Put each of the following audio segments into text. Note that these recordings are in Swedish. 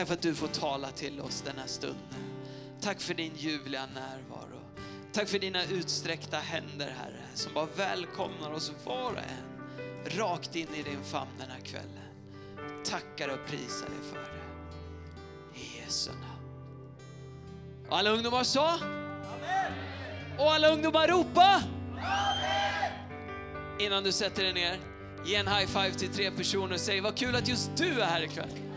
Tack för att du får tala till oss den här stunden. Tack för din ljuvliga närvaro. Tack för dina utsträckta händer, Herre, som bara välkomnar oss var och en rakt in i din famn den här kvällen. Tackar och prisar dig för det. I Jesu namn. Och alla ungdomar sa? Amen. Och alla ungdomar ropa? Amen. Innan du sätter dig ner, ge en high five till tre personer och säg vad kul att just du är här ikväll.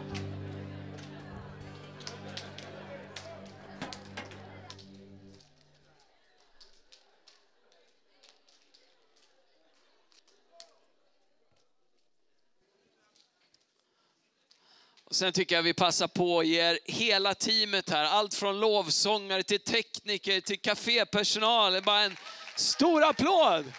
Sen tycker jag vi passar på att ge hela teamet här, allt från lovsångare till tekniker till kafépersonal, bara en stor applåd.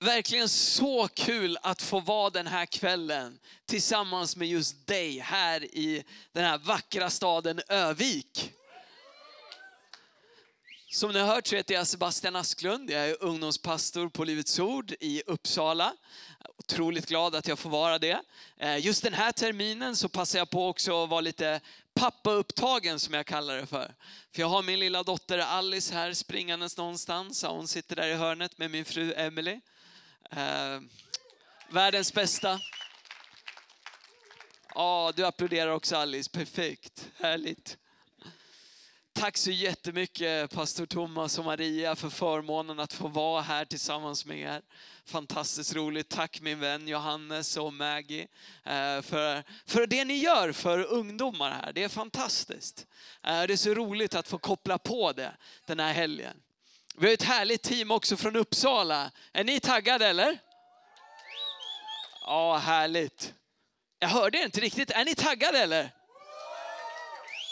Verkligen så kul att få vara den här kvällen tillsammans med just dig här i den här vackra staden Övik. Som ni har hört så heter jag Sebastian Asklund. Jag är ungdomspastor på Livets Ord i Uppsala. Otroligt glad att jag får vara det. Eh, just den här terminen så passar jag på också att vara lite pappaupptagen som jag kallar det för. För jag har min lilla dotter Alice här springandes någonstans. Hon sitter där i hörnet med min fru Emily. Eh, världens bästa. Ja, du applåderar också Alice. Perfekt. Härligt. Tack så jättemycket pastor Thomas och Maria för förmånen att få vara här tillsammans med er. Fantastiskt roligt. Tack min vän Johannes och Maggie eh, för, för det ni gör för ungdomar här. Det är fantastiskt. Eh, det är så roligt att få koppla på det den här helgen. Vi har ett härligt team också från Uppsala. Är ni taggade eller? Ja, härligt. Jag hörde inte riktigt. Är ni taggade eller?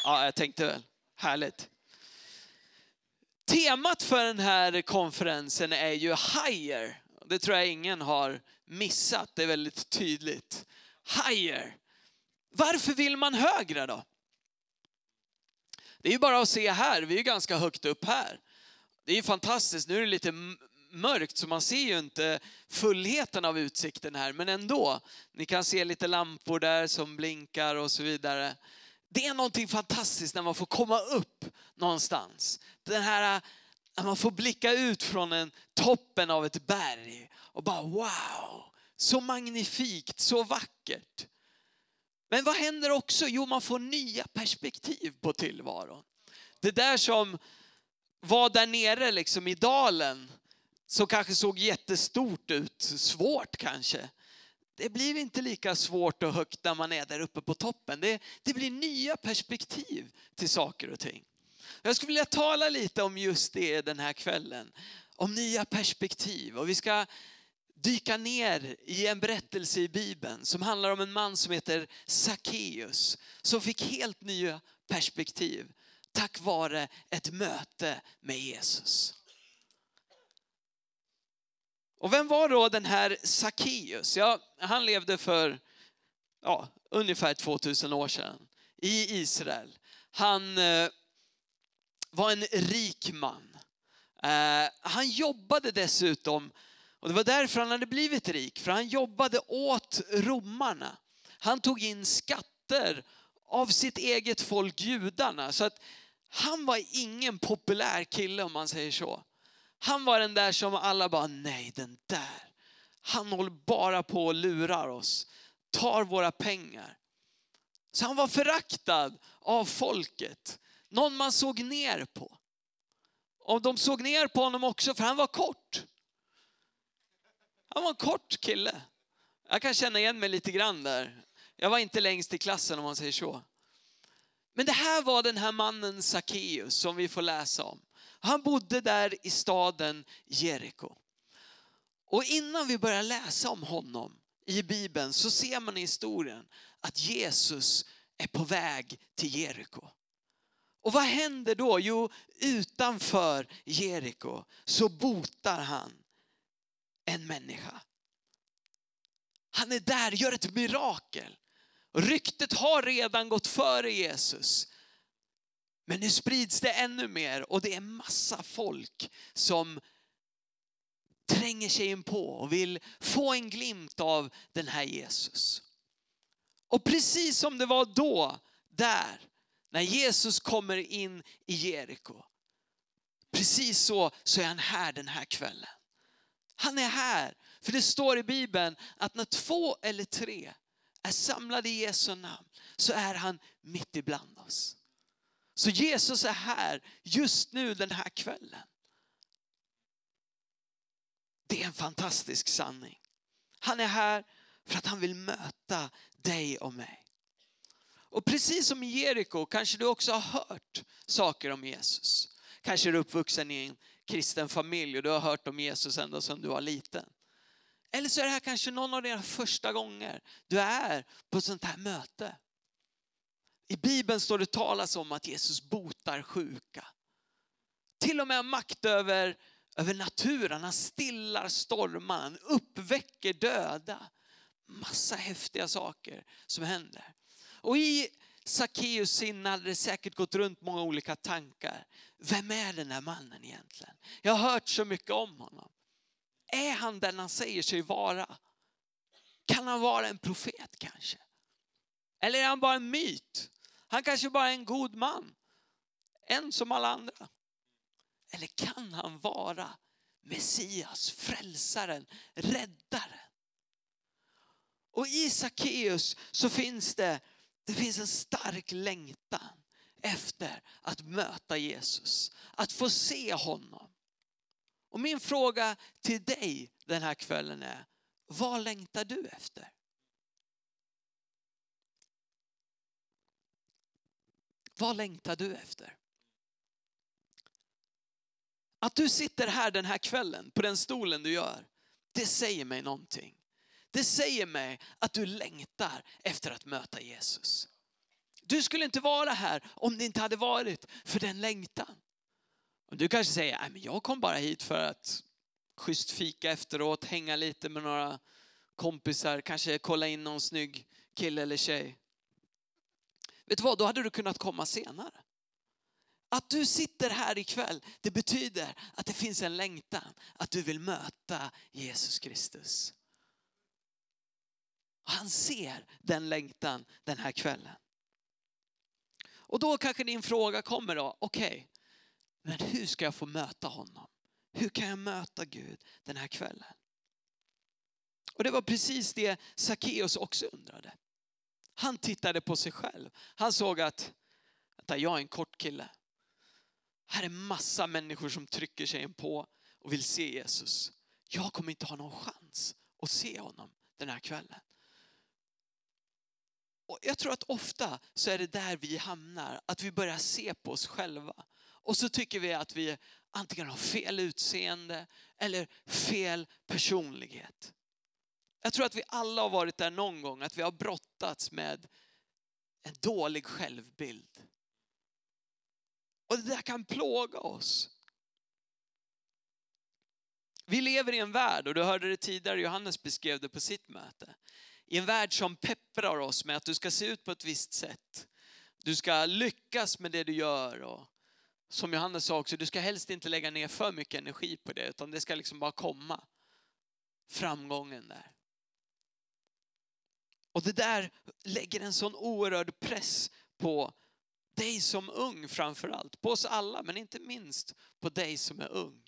Ja, jag tänkte väl. Härligt. Temat för den här konferensen är ju higher. Det tror jag ingen har missat, det är väldigt tydligt. Higher. Varför vill man högre då? Det är ju bara att se här, vi är ju ganska högt upp här. Det är ju fantastiskt, nu är det lite mörkt så man ser ju inte fullheten av utsikten här, men ändå. Ni kan se lite lampor där som blinkar och så vidare det är någonting fantastiskt när man får komma upp någonstans. Den här, när man får blicka ut från en toppen av ett berg och bara wow, så magnifikt, så vackert. Men vad händer också? Jo, man får nya perspektiv på tillvaron. Det där som var där nere liksom i dalen, som kanske såg jättestort ut, svårt kanske det blir inte lika svårt och högt när man är där uppe på toppen. Det, det blir nya perspektiv till saker och ting. Jag skulle vilja tala lite om just det den här kvällen. Om nya perspektiv. Och vi ska dyka ner i en berättelse i Bibeln som handlar om en man som heter Sackeus. Som fick helt nya perspektiv tack vare ett möte med Jesus. Och vem var då den här Sackeus? Ja, han levde för ja, ungefär 2000 år sedan i Israel. Han eh, var en rik man. Eh, han jobbade dessutom, och det var därför han hade blivit rik, för han jobbade åt romarna. Han tog in skatter av sitt eget folk judarna. Så att han var ingen populär kille om man säger så. Han var den där som alla bara, nej den där. Han håller bara på och lurar oss, tar våra pengar. Så han var föraktad av folket. Någon man såg ner på. Och de såg ner på honom också för han var kort. Han var en kort kille. Jag kan känna igen mig lite grann där. Jag var inte längst i klassen om man säger så. Men det här var den här mannen Sackeus som vi får läsa om. Han bodde där i staden Jeriko. Och innan vi börjar läsa om honom i Bibeln så ser man i historien att Jesus är på väg till Jeriko. Och vad händer då? Jo, utanför Jeriko så botar han en människa. Han är där, gör ett mirakel. Ryktet har redan gått före Jesus. Men nu sprids det ännu mer och det är massa folk som tränger sig in på och vill få en glimt av den här Jesus. Och precis som det var då, där, när Jesus kommer in i Jeriko. Precis så, så är han här den här kvällen. Han är här, för det står i Bibeln att när två eller tre är samlade i Jesu namn så är han mitt ibland oss. Så Jesus är här just nu den här kvällen. Det är en fantastisk sanning. Han är här för att han vill möta dig och mig. Och precis som i Jeriko kanske du också har hört saker om Jesus. Kanske är du uppvuxen i en kristen familj och du har hört om Jesus ända sedan du var liten. Eller så är det här kanske någon av dina första gånger du är på ett sånt här möte. I Bibeln står det talas om att Jesus botar sjuka. Till och med makt över, över naturen, han stillar stormar, han uppväcker döda. Massa häftiga saker som händer. Och i Sackeus sinne hade det säkert gått runt många olika tankar. Vem är den här mannen egentligen? Jag har hört så mycket om honom. Är han den han säger sig vara? Kan han vara en profet kanske? Eller är han bara en myt? Han kanske bara är en god man. En som alla andra. Eller kan han vara Messias, frälsaren, räddaren? Och i Sackeus så finns det, det finns en stark längtan efter att möta Jesus, att få se honom. Och min fråga till dig den här kvällen är, vad längtar du efter? Vad längtar du efter? Att du sitter här den här kvällen på den stolen du gör, det säger mig någonting. Det säger mig att du längtar efter att möta Jesus. Du skulle inte vara här om det inte hade varit för den längtan. Och du kanske säger, Nej, men jag kom bara hit för att schysst fika efteråt, hänga lite med några kompisar, kanske kolla in någon snygg kille eller tjej. Vet du vad, då hade du kunnat komma senare. Att du sitter här ikväll, det betyder att det finns en längtan, att du vill möta Jesus Kristus. Han ser den längtan den här kvällen. Och då kanske din fråga kommer då, okej, okay, men hur ska jag få möta honom? Hur kan jag möta Gud den här kvällen? Och det var precis det Sackeus också undrade. Han tittade på sig själv. Han såg att, vänta, jag är en kort kille. Här är massa människor som trycker sig in på och vill se Jesus. Jag kommer inte ha någon chans att se honom den här kvällen. Och jag tror att ofta så är det där vi hamnar, att vi börjar se på oss själva. Och så tycker vi att vi antingen har fel utseende eller fel personlighet. Jag tror att vi alla har varit där någon gång, att vi har brottats med en dålig självbild. Och det där kan plåga oss. Vi lever i en värld, och du hörde det tidigare, Johannes beskrev det på sitt möte. I en värld som pepprar oss med att du ska se ut på ett visst sätt. Du ska lyckas med det du gör. Och som Johannes sa också, du ska helst inte lägga ner för mycket energi på det, utan det ska liksom bara komma. Framgången där. Och det där lägger en sån oerhörd press på dig som ung framför allt. På oss alla, men inte minst på dig som är ung.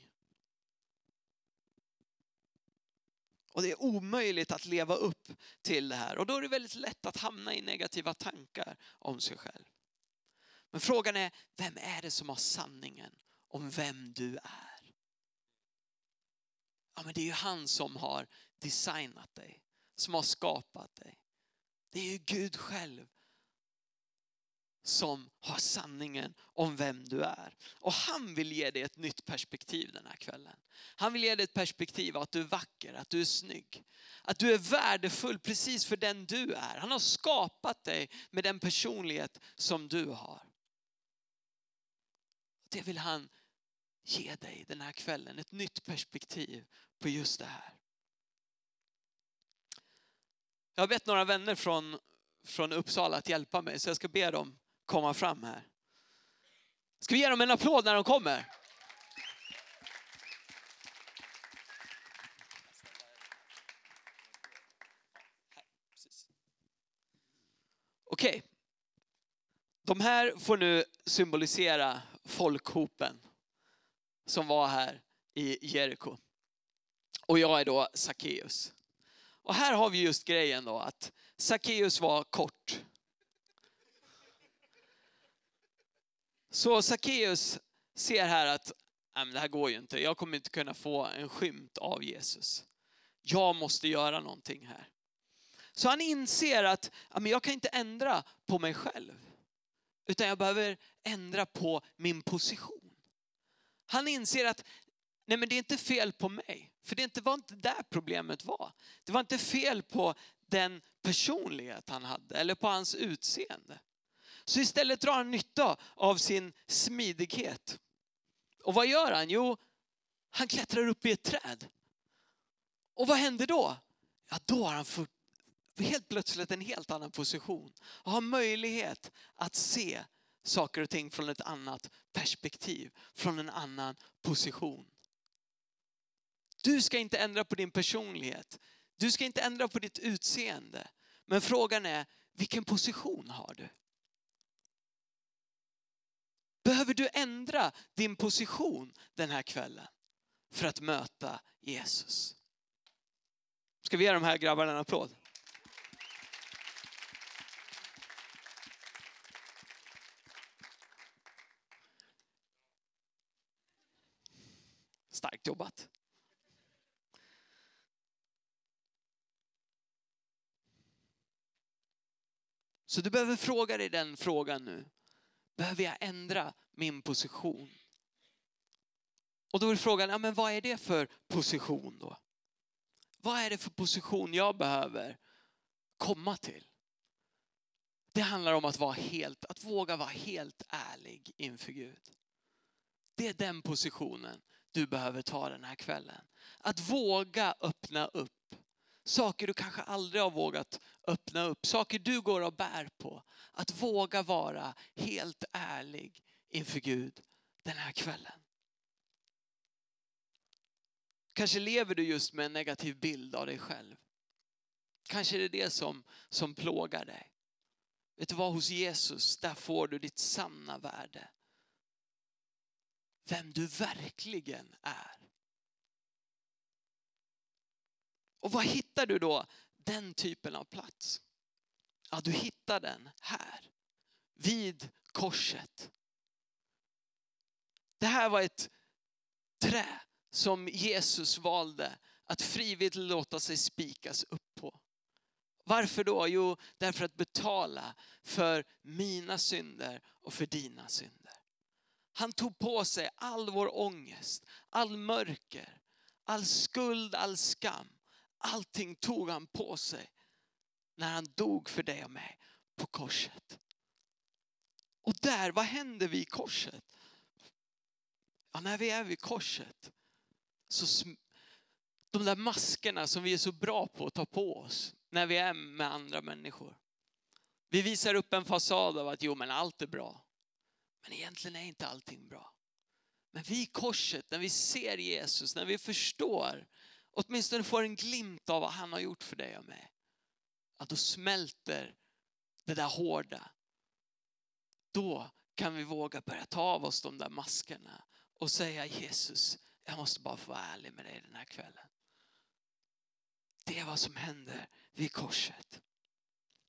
Och det är omöjligt att leva upp till det här. Och då är det väldigt lätt att hamna i negativa tankar om sig själv. Men frågan är, vem är det som har sanningen om vem du är? Ja, men det är ju han som har designat dig, som har skapat dig. Det är ju Gud själv som har sanningen om vem du är. Och han vill ge dig ett nytt perspektiv den här kvällen. Han vill ge dig ett perspektiv att du är vacker, att du är snygg. Att du är värdefull precis för den du är. Han har skapat dig med den personlighet som du har. Det vill han ge dig den här kvällen, ett nytt perspektiv på just det här. Jag har bett några vänner från, från Uppsala att hjälpa mig, så jag ska be dem komma fram här. Ska vi ge dem en applåd när de kommer? Okej. Okay. De här får nu symbolisera folkhopen som var här i Jeriko. Och jag är då Sackeus. Och här har vi just grejen då att Sackeus var kort. Så Sackeus ser här att Nej, men det här går ju inte, jag kommer inte kunna få en skymt av Jesus. Jag måste göra någonting här. Så han inser att ja, men jag kan inte ändra på mig själv. Utan jag behöver ändra på min position. Han inser att nej men det är inte fel på mig. För det var inte där problemet var. Det var inte fel på den personlighet han hade eller på hans utseende. Så istället drar han nytta av sin smidighet. Och vad gör han? Jo, han klättrar upp i ett träd. Och vad händer då? Ja, då har han fått helt plötsligt en helt annan position och har möjlighet att se saker och ting från ett annat perspektiv, från en annan position. Du ska inte ändra på din personlighet. Du ska inte ändra på ditt utseende. Men frågan är, vilken position har du? Behöver du ändra din position den här kvällen för att möta Jesus? Ska vi ge de här grabbarna en applåd? Starkt jobbat. Så du behöver fråga dig den frågan nu. Behöver jag ändra min position? Och då är frågan, ja, men vad är det för position då? Vad är det för position jag behöver komma till? Det handlar om att, vara helt, att våga vara helt ärlig inför Gud. Det är den positionen du behöver ta den här kvällen. Att våga öppna upp. Saker du kanske aldrig har vågat öppna upp. Saker du går och bär på. Att våga vara helt ärlig inför Gud den här kvällen. Kanske lever du just med en negativ bild av dig själv. Kanske är det det som, som plågar dig. Vet du vad, hos Jesus, där får du ditt sanna värde. Vem du verkligen är. Och var hittar du då den typen av plats? Ja, du hittar den här. Vid korset. Det här var ett trä som Jesus valde att frivilligt låta sig spikas upp på. Varför då? Jo, därför att betala för mina synder och för dina synder. Han tog på sig all vår ångest, all mörker, all skuld, all skam. Allting tog han på sig när han dog för dig och mig på korset. Och där, vad händer vid korset? Ja, när vi är vid korset så de där maskerna som vi är så bra på att ta på oss när vi är med andra människor. Vi visar upp en fasad av att jo men allt är bra. Men egentligen är inte allting bra. Men vid korset, när vi ser Jesus, när vi förstår, åtminstone får en glimt av vad han har gjort för dig och mig. Att då smälter det där hårda. Då kan vi våga börja ta av oss de där maskerna och säga Jesus, jag måste bara få vara ärlig med dig den här kvällen. Det är vad som händer vid korset.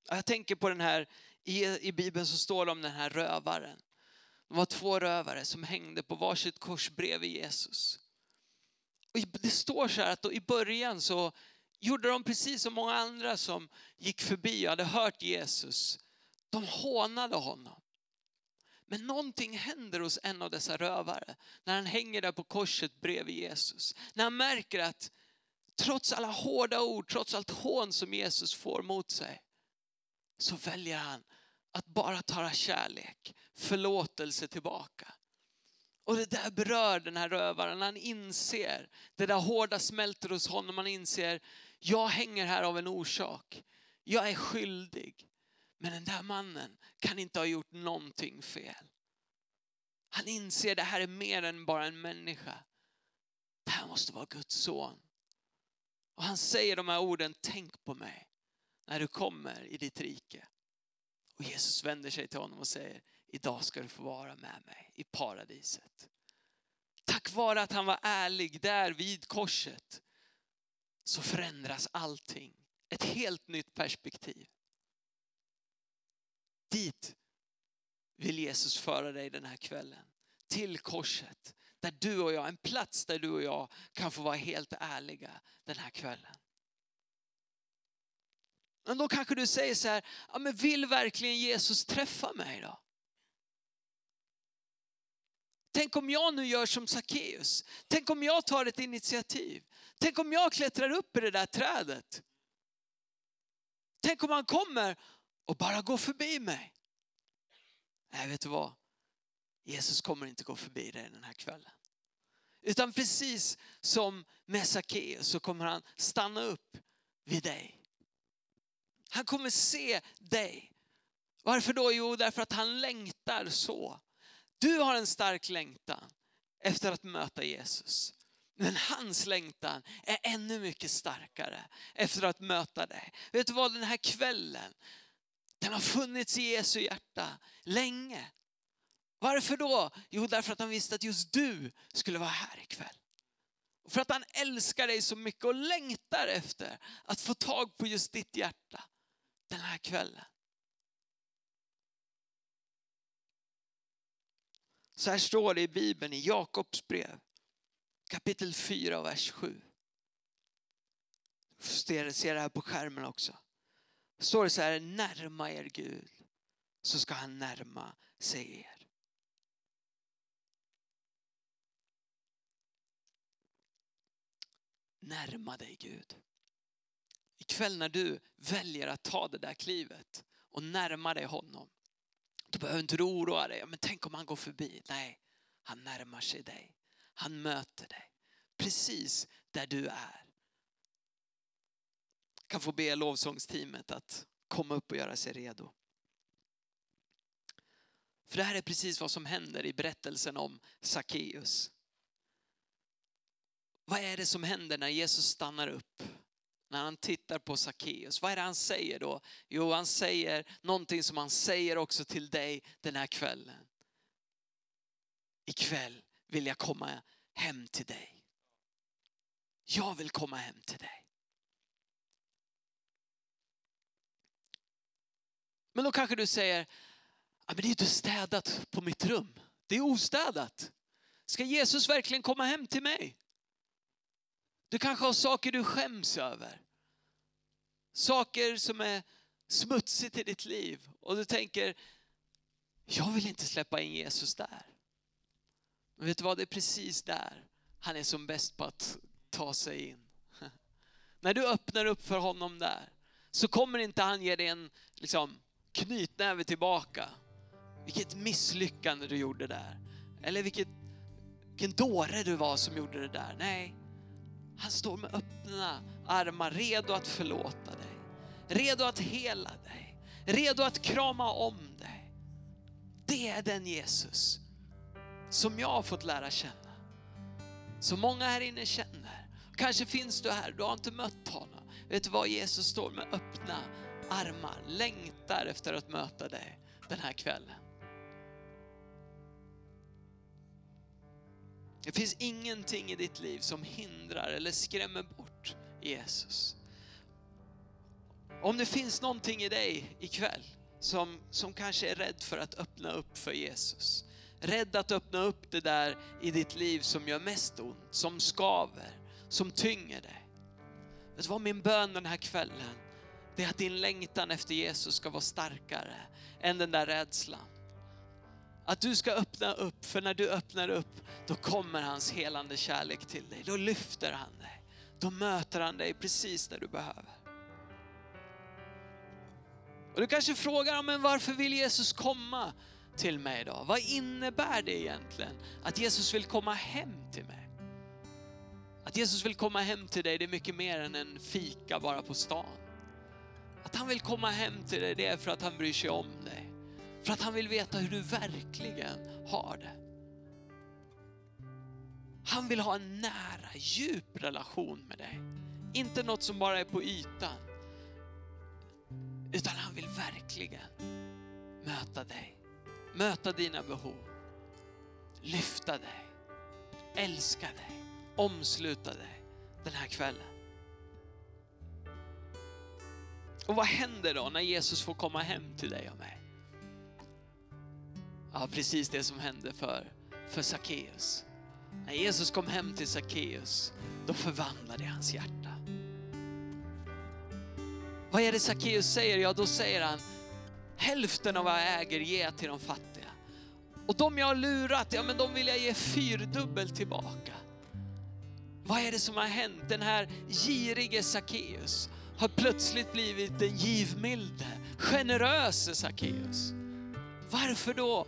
Jag tänker på den här, i, Bibeln så står det om den här rövaren. Det var två rövare som hängde på varsitt kors bredvid Jesus. Och det står så här att i början så gjorde de precis som många andra som gick förbi och hade hört Jesus. De hånade honom. Men någonting händer hos en av dessa rövare när han hänger där på korset bredvid Jesus. När han märker att trots alla hårda ord, trots allt hån som Jesus får mot sig, så väljer han att bara tala kärlek, förlåtelse tillbaka. Och det där berör den här rövaren. Han inser, det där hårda smälter hos honom. Han inser, jag hänger här av en orsak. Jag är skyldig. Men den där mannen kan inte ha gjort någonting fel. Han inser det här är mer än bara en människa. Det här måste vara Guds son. Och han säger de här orden, tänk på mig när du kommer i ditt rike. Och Jesus vänder sig till honom och säger, idag ska du få vara med mig i paradiset. Tack vare att han var ärlig där vid korset så förändras allting. Ett helt nytt perspektiv. Dit vill Jesus föra dig den här kvällen. Till korset. Där du och jag, en plats där du och jag kan få vara helt ärliga den här kvällen. Men då kanske du säger så här, ja, men vill verkligen Jesus träffa mig då? Tänk om jag nu gör som Sackeus. Tänk om jag tar ett initiativ. Tänk om jag klättrar upp i det där trädet. Tänk om han kommer och bara går förbi mig. Nej, vet du vad? Jesus kommer inte gå förbi dig den här kvällen. Utan precis som med Sackeus så kommer han stanna upp vid dig. Han kommer se dig. Varför då? Jo, därför att han längtar så. Du har en stark längtan efter att möta Jesus. Men hans längtan är ännu mycket starkare efter att möta dig. Vet du vad, den här kvällen, den har funnits i Jesu hjärta länge. Varför då? Jo, därför att han visste att just du skulle vara här ikväll. För att han älskar dig så mycket och längtar efter att få tag på just ditt hjärta den här kvällen. Så här står det i Bibeln i Jakobs brev kapitel 4 vers 7. Ser det här på skärmen också. Står det så här, närma er Gud så ska han närma sig er. Närma dig Gud. Ikväll när du väljer att ta det där klivet och närma dig honom. Du behöver inte oroa dig, men tänk om han går förbi. Nej, han närmar sig dig. Han möter dig precis där du är. Jag kan få be lovsångsteamet att komma upp och göra sig redo. För det här är precis vad som händer i berättelsen om Sackeus. Vad är det som händer när Jesus stannar upp? När han tittar på Sackeus, vad är det han säger då? Jo, han säger någonting som han säger också till dig den här kvällen. Ikväll vill jag komma hem till dig. Jag vill komma hem till dig. Men då kanske du säger, men det är inte städat på mitt rum. Det är ostädat. Ska Jesus verkligen komma hem till mig? Du kanske har saker du skäms över. Saker som är smutsigt i ditt liv och du tänker, jag vill inte släppa in Jesus där. Men vet du vad, det är precis där han är som bäst på att ta sig in. När du öppnar upp för honom där så kommer inte han ge dig en liksom, knytnäve tillbaka. Vilket misslyckande du gjorde där. Eller vilket, vilken dåre du var som gjorde det där. Nej, han står med öppna armar redo att förlåta dig. Redo att hela dig. Redo att krama om dig. Det är den Jesus som jag har fått lära känna. Som många här inne känner. Kanske finns du här, du har inte mött honom. Vet du vad, Jesus står med öppna armar, längtar efter att möta dig den här kvällen. Det finns ingenting i ditt liv som hindrar eller skrämmer bort Jesus. Om det finns någonting i dig ikväll som, som kanske är rädd för att öppna upp för Jesus. Rädd att öppna upp det där i ditt liv som gör mest ont, som skaver, som tynger dig. Vet du vad min bön den här kvällen? Det är att din längtan efter Jesus ska vara starkare än den där rädslan. Att du ska öppna upp, för när du öppnar upp, då kommer hans helande kärlek till dig. Då lyfter han dig. Då möter han dig precis där du behöver. Och du kanske frågar, men varför vill Jesus komma till mig då? Vad innebär det egentligen att Jesus vill komma hem till mig? Att Jesus vill komma hem till dig, det är mycket mer än en fika bara på stan. Att han vill komma hem till dig, det är för att han bryr sig om dig. För att han vill veta hur du verkligen har det. Han vill ha en nära, djup relation med dig. Inte något som bara är på ytan. Utan han vill verkligen möta dig, möta dina behov, lyfta dig, älska dig, omsluta dig den här kvällen. Och vad händer då när Jesus får komma hem till dig och mig? Ja, precis det som hände för, för Sackeus. När Jesus kom hem till Sackeus, då förvandlade hans hjärta. Vad är det Sackeus säger? Ja, då säger han, hälften av vad jag äger ger jag till de fattiga. Och de jag har lurat, ja men de vill jag ge fyrdubbelt tillbaka. Vad är det som har hänt? Den här girige Sackeus har plötsligt blivit den givmilde, generöse Sackeus. Varför då?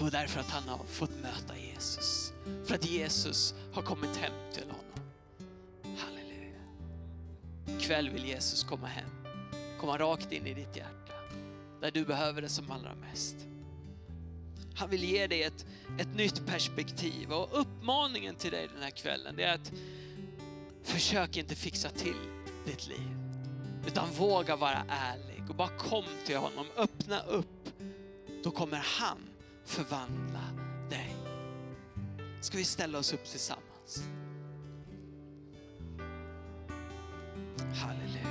Jo, därför att han har fått möta Jesus. För att Jesus har kommit hem till honom. Halleluja. Ikväll vill Jesus komma hem. Komma rakt in i ditt hjärta. Där du behöver det som allra mest. Han vill ge dig ett, ett nytt perspektiv och uppmaningen till dig den här kvällen det är att försök inte fixa till ditt liv. Utan våga vara ärlig och bara kom till honom, öppna upp. Då kommer han förvandla. Ska vi ställa oss upp tillsammans? Halleluja.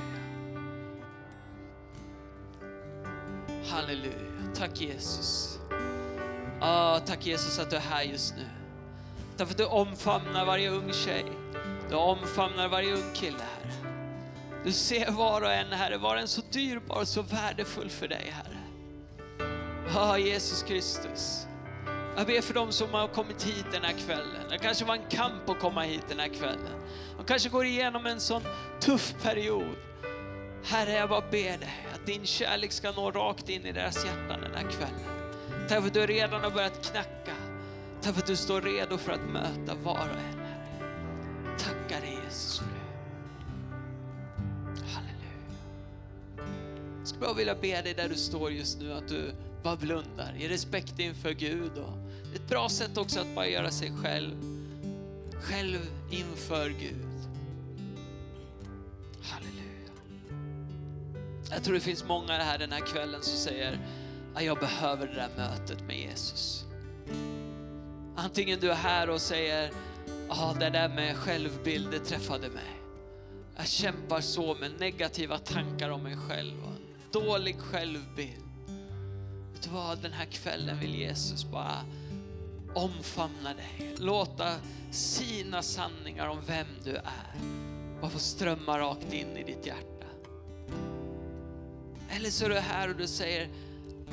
Halleluja. Tack Jesus. Ah, tack Jesus att du är här just nu. Tack för att du omfamnar varje ung tjej. Du omfamnar varje ung kille, Herre. Du ser var och en, Herre, var en så dyrbar och så värdefull för dig, Herre. Ja, Jesus Kristus. Jag ber för dem som har kommit hit den här kvällen. Det kanske var en kamp att komma hit den här kvällen. De kanske går igenom en sån tuff period. Herre, jag bara ber dig att din kärlek ska nå rakt in i deras hjärtan den här kvällen. Tack för att du redan har börjat knacka. Tack för att du står redo för att möta var och en, Herre. Tackar dig Jesus för det. Halleluja. Jag skulle bara vilja be dig där du står just nu att du bara blundar i respekt inför Gud. Och ett bra sätt också att bara göra sig själv, själv inför Gud. Halleluja. Jag tror det finns många här den här kvällen som säger, att jag behöver det där mötet med Jesus. Antingen du är här och säger, ja det där med självbild, det träffade mig. Jag kämpar så med negativa tankar om mig själv och en dålig självbild. Vet du vad, den här kvällen vill Jesus bara omfamna dig. Låta sina sanningar om vem du är bara få strömma rakt in i ditt hjärta. Eller så är du här och du säger,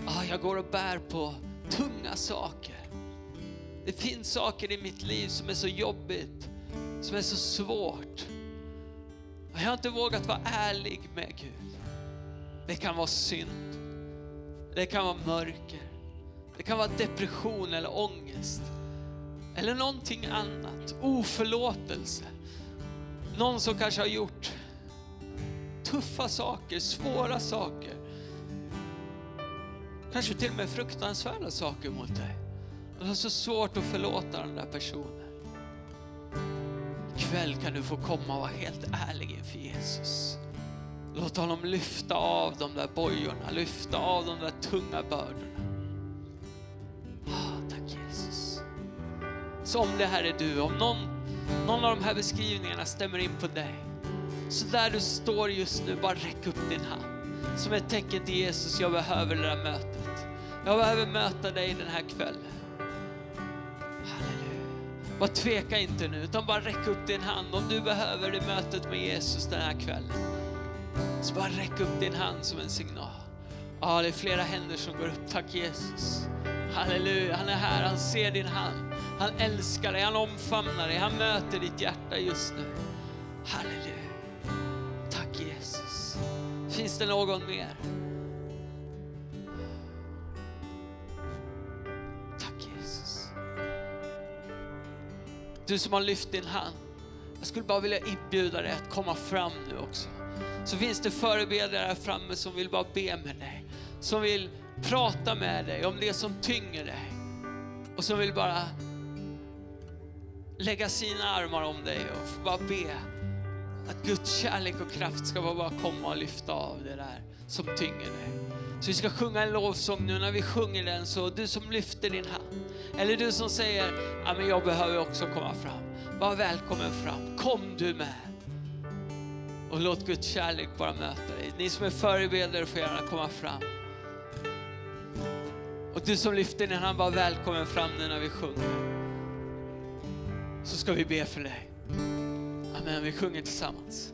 ah, jag går och bär på tunga saker. Det finns saker i mitt liv som är så jobbigt, som är så svårt. Och jag har inte vågat vara ärlig med Gud. Det kan vara synd. Det kan vara mörker. Det kan vara depression eller ångest. Eller någonting annat. Oförlåtelse. Någon som kanske har gjort tuffa saker, svåra saker. Kanske till och med fruktansvärda saker mot dig. Och det är så svårt att förlåta den där personen. Ikväll kan du få komma och vara helt ärlig inför Jesus. Låt honom lyfta av de där bojorna, lyfta av de där tunga bördorna. Om det här är du, om någon, någon av de här beskrivningarna stämmer in på dig, så där du står just nu, bara räck upp din hand. Som ett tecken till Jesus, jag behöver det där mötet. Jag behöver möta dig den här kvällen. Halleluja. Bara tveka inte nu, utan bara räck upp din hand om du behöver det mötet med Jesus den här kvällen. Så bara räck upp din hand som en signal. Ja, det är flera händer som går upp. Tack Jesus. Halleluja, han är här, han ser din hand. Han älskar dig, han omfamnar dig, han möter ditt hjärta just nu. Halleluja. Tack Jesus. Finns det någon mer? Tack Jesus. Du som har lyft din hand, jag skulle bara vilja inbjuda dig att komma fram nu också så finns det förebedjare här framme som vill bara be med dig. Som vill prata med dig om det som tynger dig. Och som vill bara lägga sina armar om dig och bara be att Guds kärlek och kraft ska bara komma och lyfta av det där som tynger dig. Så vi ska sjunga en lovsång nu. När vi sjunger den så du som lyfter din hand. Eller du som säger, ja men jag behöver också komma fram. Var välkommen fram. Kom du med. Och låt Guds kärlek bara möta dig. Ni som är förebilder får gärna komma fram. Och du som lyfter din hand, var välkommen fram nu när vi sjunger. Så ska vi be för dig. Amen, vi sjunger tillsammans.